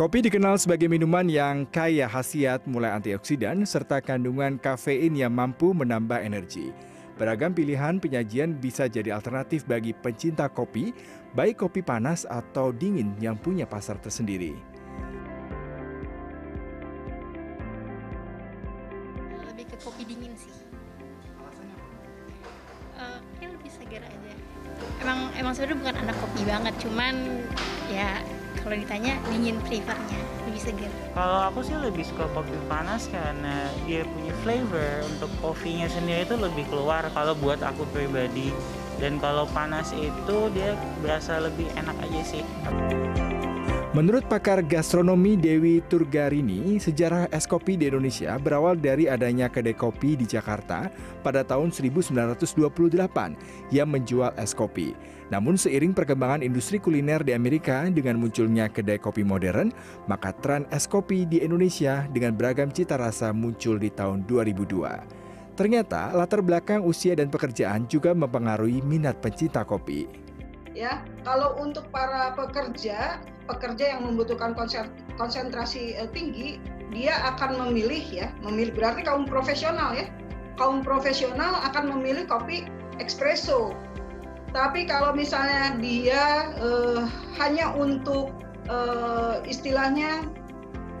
Kopi dikenal sebagai minuman yang kaya khasiat mulai antioksidan serta kandungan kafein yang mampu menambah energi. Beragam pilihan penyajian bisa jadi alternatif bagi pencinta kopi, baik kopi panas atau dingin yang punya pasar tersendiri. Lebih ke kopi dingin sih. Uh, ya lebih segar aja. Emang emang sebenarnya bukan anak kopi banget, cuman ya kalau ditanya dingin prefernya lebih segar kalau aku sih lebih suka kopi panas karena dia punya flavor. Untuk kopinya sendiri itu lebih keluar kalau buat aku pribadi. Dan kalau panas itu dia berasa lebih enak aja sih Menurut pakar gastronomi Dewi Turgarini, sejarah es kopi di Indonesia berawal dari adanya kedai kopi di Jakarta pada tahun 1928 yang menjual es kopi. Namun seiring perkembangan industri kuliner di Amerika dengan munculnya kedai kopi modern, maka tren es kopi di Indonesia dengan beragam cita rasa muncul di tahun 2002. Ternyata latar belakang usia dan pekerjaan juga mempengaruhi minat pencinta kopi ya. Kalau untuk para pekerja pekerja yang membutuhkan konsentrasi uh, tinggi dia akan memilih ya memilih berarti kaum profesional ya. Kaum profesional akan memilih kopi espresso. Tapi kalau misalnya dia uh, hanya untuk uh, istilahnya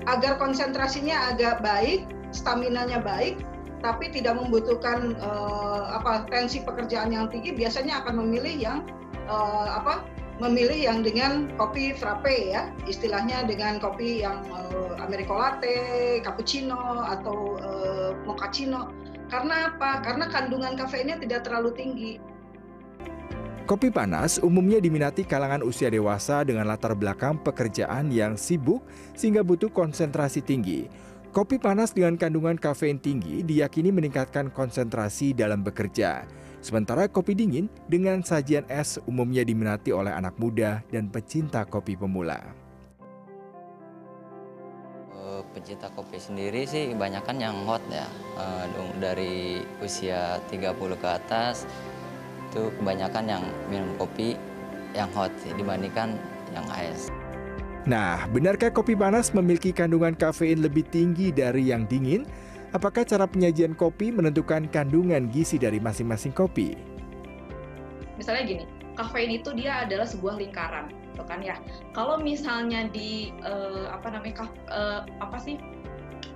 agar konsentrasinya agak baik stamina-nya baik tapi tidak membutuhkan uh, apa tensi pekerjaan yang tinggi biasanya akan memilih yang uh, apa memilih yang dengan kopi frappe ya istilahnya dengan kopi yang uh, americano latte, cappuccino atau uh, mochaccino. Karena apa? Karena kandungan kafeinnya tidak terlalu tinggi. Kopi panas umumnya diminati kalangan usia dewasa dengan latar belakang pekerjaan yang sibuk sehingga butuh konsentrasi tinggi. Kopi panas dengan kandungan kafein tinggi diyakini meningkatkan konsentrasi dalam bekerja. Sementara kopi dingin dengan sajian es umumnya diminati oleh anak muda dan pecinta kopi pemula. Eh, pecinta kopi sendiri sih kebanyakan yang hot ya. Eh, dari usia 30 ke atas itu kebanyakan yang minum kopi yang hot sih dibandingkan yang es. Nah, benarkah kopi panas memiliki kandungan kafein lebih tinggi dari yang dingin? Apakah cara penyajian kopi menentukan kandungan gizi dari masing-masing kopi? Misalnya gini, kafein itu dia adalah sebuah lingkaran, gitu kan ya. Kalau misalnya di uh, apa namanya uh, apa sih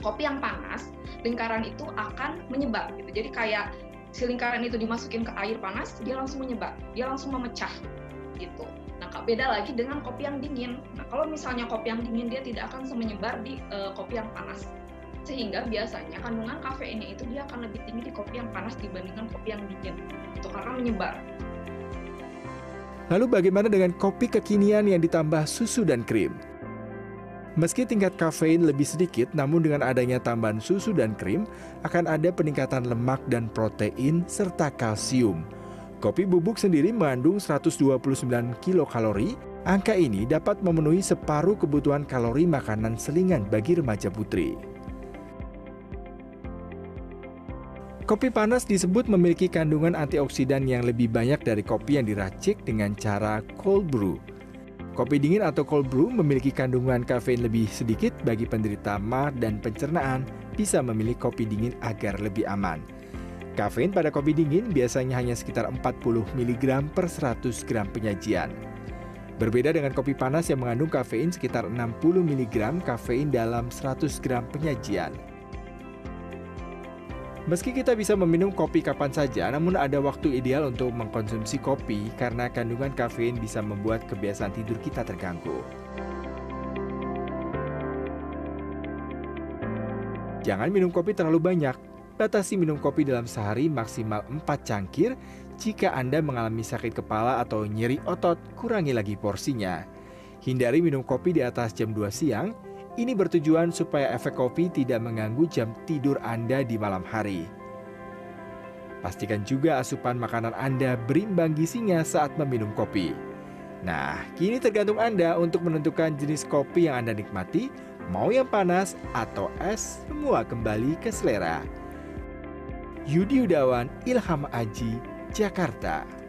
kopi yang panas, lingkaran itu akan menyebar gitu. Jadi kayak si lingkaran itu dimasukin ke air panas, dia langsung menyebar, dia langsung memecah gitu. Nah, beda lagi dengan kopi yang dingin. Nah, kalau misalnya kopi yang dingin dia tidak akan semenyebar di uh, kopi yang panas sehingga biasanya kandungan kafeinnya itu dia akan lebih tinggi di kopi yang panas dibandingkan kopi yang dingin itu karena menyebar Lalu bagaimana dengan kopi kekinian yang ditambah susu dan krim? Meski tingkat kafein lebih sedikit, namun dengan adanya tambahan susu dan krim akan ada peningkatan lemak dan protein serta kalsium. Kopi bubuk sendiri mengandung 129 kilokalori. Angka ini dapat memenuhi separuh kebutuhan kalori makanan selingan bagi remaja putri. Kopi panas disebut memiliki kandungan antioksidan yang lebih banyak dari kopi yang diracik dengan cara cold brew. Kopi dingin atau cold brew memiliki kandungan kafein lebih sedikit bagi penderita MAR dan pencernaan bisa memilih kopi dingin agar lebih aman. Kafein pada kopi dingin biasanya hanya sekitar 40 mg per 100 gram penyajian. Berbeda dengan kopi panas yang mengandung kafein sekitar 60 mg kafein dalam 100 gram penyajian. Meski kita bisa meminum kopi kapan saja, namun ada waktu ideal untuk mengkonsumsi kopi karena kandungan kafein bisa membuat kebiasaan tidur kita terganggu. Jangan minum kopi terlalu banyak. Batasi minum kopi dalam sehari maksimal 4 cangkir. Jika Anda mengalami sakit kepala atau nyeri otot, kurangi lagi porsinya. Hindari minum kopi di atas jam 2 siang ini bertujuan supaya efek kopi tidak mengganggu jam tidur Anda di malam hari. Pastikan juga asupan makanan Anda berimbang gizinya saat meminum kopi. Nah, kini tergantung Anda untuk menentukan jenis kopi yang Anda nikmati, mau yang panas atau es, semua kembali ke selera. Yudi Udawan, Ilham Aji, Jakarta.